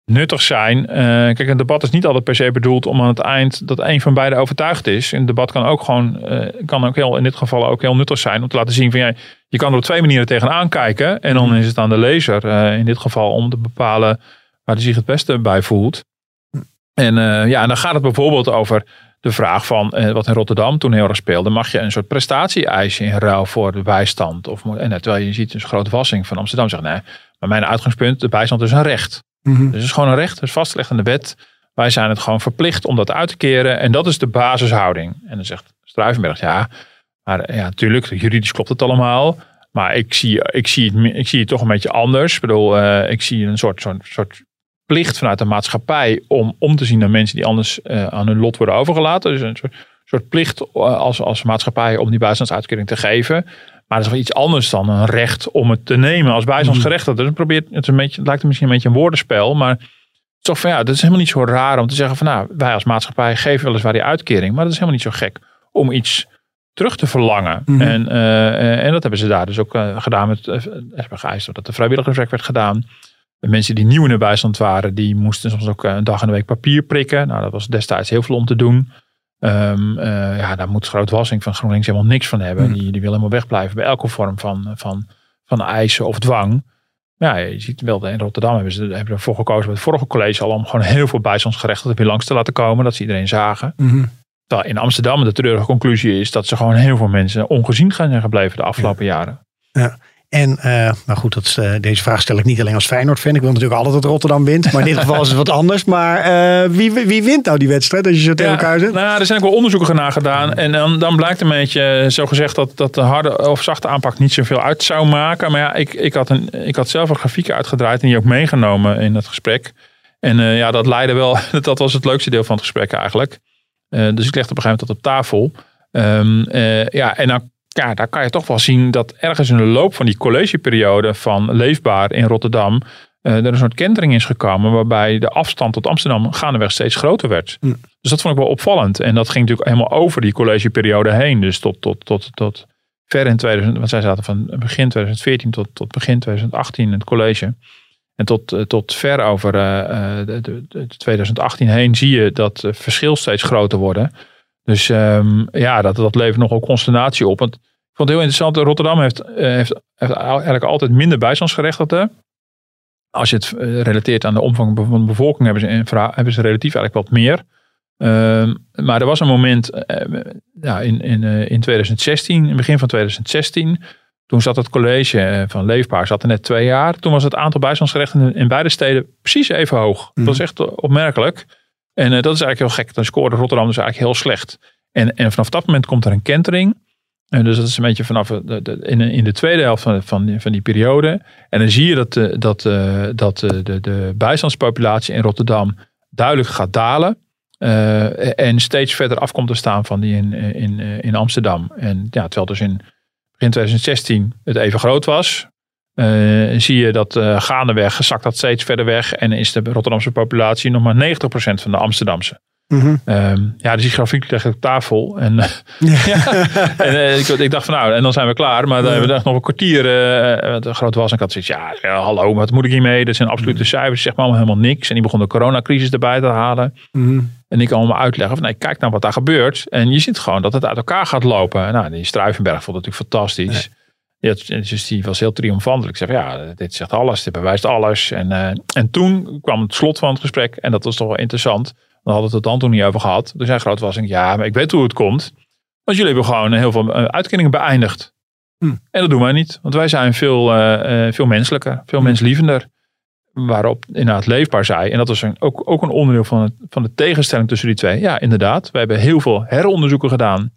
nuttig zijn. Eh, kijk, een debat is niet altijd per se bedoeld om aan het eind dat een van beiden overtuigd is. Een debat kan ook gewoon, kan ook heel, in dit geval ook heel nuttig zijn om te laten zien van ja, je kan er op twee manieren tegenaan kijken. En dan mhm. is het aan de lezer in dit geval om te bepalen waar hij zich het beste bij voelt. En ja, en dan gaat het bijvoorbeeld over de vraag van eh, wat in Rotterdam toen heel erg speelde. Mag je een soort prestatie-eisen in ruil voor de bijstand? Of, en terwijl je ziet een grote wassing van Amsterdam zegt nee. Maar mijn uitgangspunt, de bijstand is een recht. Mm Dus het is gewoon een recht, het is vastgelegd in de wet. Wij zijn het gewoon verplicht om dat uit te keren. En dat is de basishouding. En dan zegt Struivenberg, ja, maar ja, natuurlijk, juridisch klopt het allemaal. Maar ik zie, ik zie, het, ik zie het toch een beetje anders. Ik bedoel, uh, ik zie een soort, soort, soort plicht vanuit de maatschappij om om te zien naar mensen die anders uh, aan hun lot worden overgelaten. Dus een soort, soort plicht eh, als, als maatschappij om die bijstandsuitkering te geven. Maar dat is wel iets anders dan een recht om het te nemen als bijstandsgerechtigde. Dus probeert, het, een beetje, het lijkt misschien een beetje een woordenspel, maar toch van ja, dat is helemaal niet zo raar om te zeggen van nou, wij als maatschappij geven weliswaar die uitkering, maar dat is helemaal niet zo gek om iets terug te verlangen. Mhm. en, uh, en dat hebben ze daar dus ook uh, gedaan met uh, geëist dat de vrijwilligerswerk werd gedaan. De mensen die nieuw in de bijstand waren, die moesten soms ook eh, een dag in de week papier prikken. Nou, dat was destijds heel veel om te doen. Um, uh, ja, daar moet Grootwassing van GroenLinks helemaal niks van hebben. Hmm. Die, die wil helemaal wegblijven bij elke vorm van, van, van eisen of dwang. Ja, je ziet wel, in Rotterdam hebben ze hebben ervoor gekozen bij het vorige college al om gewoon heel veel bijstandsgerechtigden weer langs te laten komen. Dat ze iedereen zagen. Mm In Amsterdam de treurige conclusie is dat ze gewoon heel veel mensen ongezien zijn gebleven de afgelopen jaren. Ja. En, uh, nou goed, dat, uh, deze vraag stel ik niet alleen als Feyenoord-fan. Ik wil natuurlijk altijd dat Rotterdam wint. Maar in dit geval is het wat anders. Maar uh, wie, wie wint nou die wedstrijd als je zo tegen elkaar zit? Nou, er zijn ook wel onderzoeken naar gedaan. En dan, dan blijkt een beetje, zo gezegd, dat, dat de harde of zachte aanpak niet zoveel uit zou maken. Maar ja, ik, ik, had, een, ik had zelf een grafiek uitgedraaid en die ook meegenomen in het gesprek. En ja, dat leidde wel, dat was het leukste deel van het gesprek eigenlijk. dus ik legde op een gegeven moment dat op tafel. Um, ja, en dan ja, daar kan je toch wel zien dat ergens in de loop van die collegeperiode van Leefbaar in Rotterdam uh, er een soort kentering is gekomen waarbij de afstand tot Amsterdam gaandeweg steeds groter werd. Mm. Dus dat vond ik wel opvallend. En dat ging natuurlijk helemaal over die collegeperiode heen. Dus tot, tot, tot, tot ver in 2000, want zij zaten van begin 2014 tot, tot begin 2018 in het college. En tot, eh, tot ver over uh, de, de, de 2018 heen zie je dat het verschil steeds groter worden. Dus um, ja, dat, dat levert nogal consternatie op. Want ik vond het heel interessant. Rotterdam heeft, uh, heeft, heeft eigenlijk altijd minder bijstandsgerechtigden. Als je het eh, relateert aan de omvang van de bevolking, hebben ze, in, hebben ze relatief eigenlijk wat meer. Um, maar er was een moment uh, ja, in, in, in 2016, in begin van 2016. Toen zat het college van Leefbaar zat er net twee jaar. Toen was het aantal bijstandsgerechtigden in beide steden precies even hoog. Dat was mhm. echt opmerkelijk. En uh, dat is eigenlijk heel gek. Dan scoorde Rotterdam dus eigenlijk heel slecht. En, en vanaf dat moment komt er een kentering. En dus dat is een beetje vanaf de, de, in, in de tweede helft van, van, van die periode. En dan zie je dat, de, dat, dat de, de bijstandspopulatie in Rotterdam duidelijk gaat dalen. En steeds verder af komt te staan van die in, in, in Amsterdam. En ja, terwijl dus in begin 2016 het even groot was. Uh, zie je dat uh, gaandeweg zakt dat steeds verder weg. En is de Rotterdamse populatie nog maar 90% van de Amsterdamse. Mm -hmm. um, ja, dus die grafiek leg ik op tafel. En, ja. en uh, ik, ik, dacht van nou, en dan zijn we klaar. Maar dan hebben we nog een kwartier uh, groot was. En ik had zoiets, ja, ja, hallo, wat moet ik hiermee? Dat zijn absolute mhm. cijfers, zeg maar allemaal helemaal niks. En die begon de coronacrisis erbij te halen. Mm -hmm. En ik kan allemaal uitleggen van, nee, kijk nou wat daar gebeurt. En je ziet gewoon dat het uit elkaar gaat lopen. Nou, die Struivenberg vond het natuurlijk fantastisch. Dus die was heel triomfantelijk. Ik zeg, ja, dit zegt alles, dit bewijst alles. En, uh, en toen kwam het slot van het gesprek. En dat was toch wel interessant. We hadden het dan toen niet over gehad. Toen zei Grootwassing, ja, maar ik weet hoe het komt. Want jullie hebben gewoon heel veel uh, uitkeringen beëindigd. Hm. En dat doen wij niet. Want wij zijn veel, uh, veel menselijker, veel hm. menslievender. Waarop inderdaad leefbaar zei. En dat was een, ook, ook een onderdeel van, het, van de tegenstelling tussen die twee. Ja, inderdaad. We hebben heel veel heronderzoeken gedaan.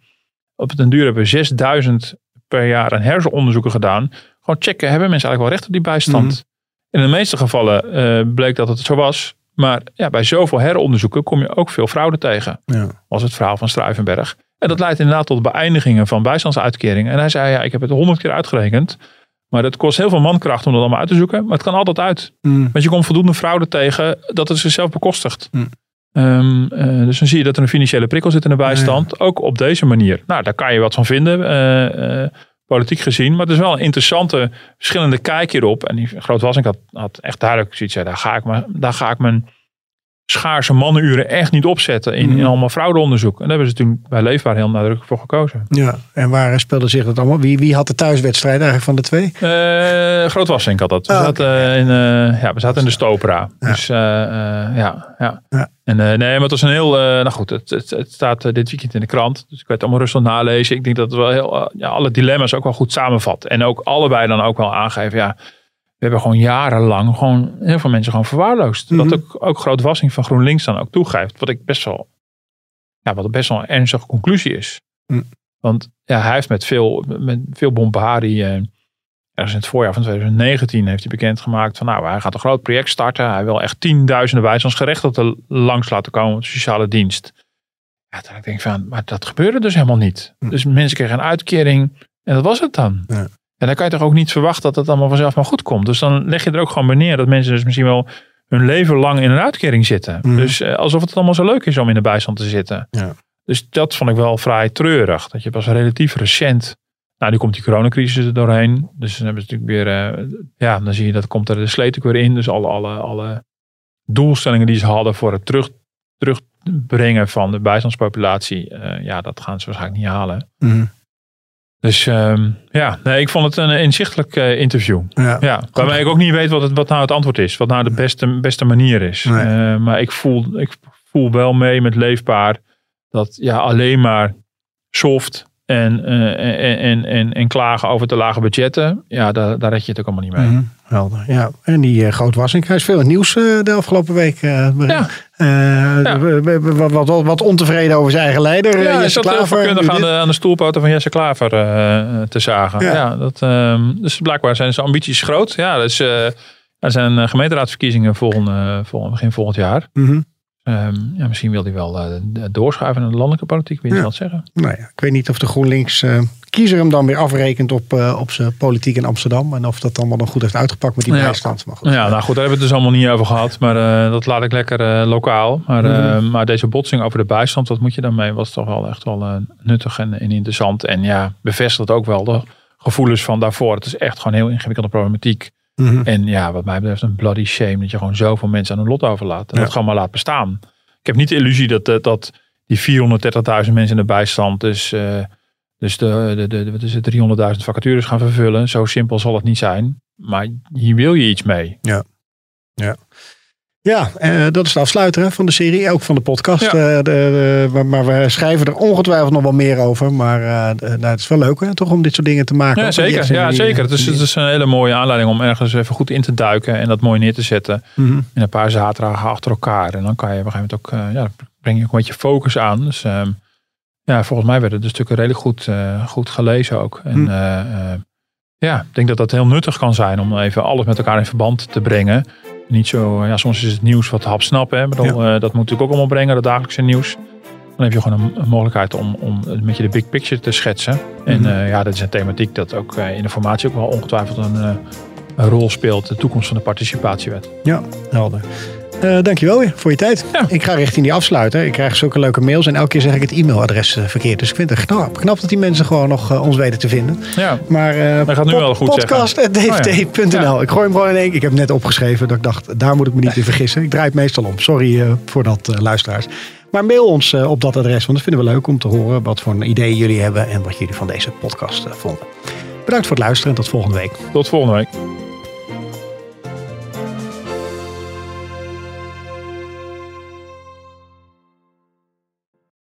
Op het duur hebben we 6000 per jaar een hersenonderzoeken gedaan. Gewoon checken, hebben mensen eigenlijk wel recht op die bijstand? Mhm. In de meeste gevallen uh, bleek dat het zo was. Maar ja, bij zoveel heronderzoeken kom je ook veel fraude tegen. Ja. Was het verhaal van Struivenberg. En dat leidt inderdaad tot beëindigingen van bijstandsuitkeringen. En hij zei, ja, ik heb het honderd keer uitgerekend. Maar het kost heel veel mankracht om dat allemaal uit te zoeken. Maar het kan altijd uit. Mm. Want je komt voldoende fraude tegen dat het zichzelf bekostigt. Mm. Ehm, eh, dus dan zie je dat er een financiële prikkel zit in de bijstand. Ook op deze manier. Nou, daar kan je wat van vinden, eh, eh, politiek gezien. Maar het is wel een interessante, verschillende kijk hierop. En die Groot Wassink had, had echt duidelijk zoiets. Ja, daar, ga ik me, daar ga ik mijn schaarse mannenuren echt niet opzetten in, in Mhm. allemaal fraudeonderzoek. En daar hebben ze toen bij Leefbaar heel nadrukkelijk voor gekozen. Ja, en waar speelde zich dat allemaal? Wie, wie had de thuiswedstrijd eigenlijk van de twee? Eh Groot Wassink had dat. We, Oh, zaten, in, eh, ja, we zaten in de Stopera. Ja. Dus eh, eh, ja, ja. Ja. En eh, nee, maar het was een heel... eh, nou goed, het, het, het staat eh, dit weekend in de krant. Dus ik werd allemaal rustig nalezen. Ik denk dat het wel heel, eh, ja, alle dilemma's ook wel goed samenvat. En ook allebei dan ook wel aangeven. Ja, we hebben gewoon jarenlang gewoon heel veel mensen gewoon verwaarloosd. Mhm. Dat ook, ook Groot Wassink van GroenLinks dan ook toegeeft. Wat ik best wel... Ja, wat best wel een ernstige conclusie is. Mhm. Want ja, hij heeft met veel, met veel bombardie... eh, ergens in het voorjaar van 2019 heeft hij bekendgemaakt van nou, hij gaat een groot project starten. Hij wil echt tienduizenden bijstandsgerechtigden langs laten komen op de sociale dienst. Ja, dan denk ik van, maar dat gebeurde dus helemaal niet. Hm. Dus mensen kregen een uitkering en dat was het dan. Ja. En dan kan je toch ook niet verwachten dat het allemaal vanzelf maar goed komt. Dus dan leg je er ook gewoon bij neer dat mensen dus misschien wel hun leven lang in een uitkering zitten. Mhm. Dus eh, alsof het allemaal zo leuk is om in de bijstand te zitten. Ja. Dus dat vond ik wel vrij treurig. Dat je pas relatief recent nou, nu komt die coronacrisis er doorheen. Dus dan hebben ze natuurlijk weer, eh, ja, dan zie je dat komt er de sleet ook weer in. Dus alle, alle, alle doelstellingen die ze hadden voor het terug, terugbrengen van de bijstandspopulatie, eh, ja, dat gaan ze waarschijnlijk niet halen. Mhm. Dus ehm, ja, nee, ik vond het een inzichtelijk eh, interview. Ja. Ja, waarmee ik ook niet weet wat, het, wat nou het antwoord is. Wat nou de beste, beste manier is. Nee. Eh, maar ik voel, ik voel wel mee met Leefbaar dat ja, alleen maar soft en, eh, en, en, en, en klagen over te lage budgetten. Ja, daar, daar red je het ook allemaal niet mee. Mhm. Helder, ja. En die uh, Groot Wassink, hij is veel in nieuws eh, de afgelopen week. eh, Ja. Ja. Wat, wat, wat ontevreden over zijn eigen leider, Ja, Jesse zat heel Klaver. aan dit. de, aan de stoelpoten van Jesse Klaver te zagen. Ja. Ja. dat, ehm, dus blijkbaar zijn zijn ambities groot. Ja, dus, er zijn gemeenteraadsverkiezingen volgende, volgende, begin volgend jaar. Mhm. Ehm, ja, misschien wil hij wel eh, doorschuiven naar de landelijke politiek, wie je Ja. dat zeggen. Nou ja, ik weet niet of de GroenLinks eh, kiezer hem dan weer afrekent op, eh, op zijn politiek in Amsterdam. En of dat allemaal dan goed heeft uitgepakt met die Ja. bijstand. Maar goed, Ja, nou goed, daar hebben we het dus allemaal niet over gehad. Maar dat laat ik lekker lokaal. Maar, Mhm. maar deze botsing over de bijstand, wat moet je daarmee? Was toch wel echt wel nuttig en, en interessant. En ja, bevestigt ook wel de gevoelens van daarvoor. Het is echt gewoon heel ingewikkelde problematiek. Mhm. En ja, wat mij betreft een bloody shame dat je gewoon zoveel mensen aan hun lot overlaat. En Ja. dat gewoon maar laat bestaan. Ik heb niet de illusie dat, eh, dat die 430.000 mensen in de bijstand dus, eh, dus de, de, de, wat is het, 300.000 vacatures gaan vervullen. Zo simpel zal het niet zijn. Maar hier wil je iets mee. Ja, eh, dat is de afsluiter hè, van de serie, ook van de podcast. Ja. Eh, de, de- maar, we schrijven er ongetwijfeld nog wel meer over. Maar de- nou, het is wel leuk hè, toch om dit soort dingen te maken. Ja, zeker. Ja, zeker. Het is, het is een hele mooie aanleiding om ergens even goed in te duiken. En dat mooi neer te zetten. Mhm. In een paar zaterdagen achter elkaar. En dan kan je op een gegeven moment ook, ja, breng je ook een beetje focus aan. Dus ehm, ja, volgens mij werden de stukken redelijk goed, goed gelezen ook. En Hm. eh, eh, ja, ik denk dat dat heel nuttig kan zijn om even alles met elkaar in verband te brengen. Niet zo, ja, soms is het nieuws wat hapsnap. Hè. Ik bedoel, eh, dat moet natuurlijk ook allemaal brengen, dat dagelijkse nieuws. Dan heb je gewoon een, een mogelijkheid om, om een beetje de big picture te schetsen. En Mhm. eh, ja, dat is een thematiek dat ook eh, in de formatie ook wel ongetwijfeld een, een rol speelt. De toekomst van de participatiewet. Ja, helder. Eh, dankjewel weer voor je tijd. Ja. Ik ga richting die afsluiter. Ik krijg zulke leuke mails en elke keer zeg ik het e-mailadres eh, verkeerd. Dus ik vind het knap, knap dat die mensen gewoon nog eh, ons weten te vinden. Ja, Maar eh Dat gaat nu wel goed zeggen. podcast.dft.nl. Oh ja. Ik gooi hem gewoon in één. Ik heb net opgeschreven dat ik dacht, daar moet ik me niet in vergissen. Ik draai het meestal om. Sorry eh, voor dat, eh, luisteraars. Maar mail ons eh, op dat adres, want dat vinden we leuk om te horen wat voor ideeën jullie hebben en wat jullie van deze podcast vonden. Bedankt voor het luisteren en tot volgende week. tot volgende week.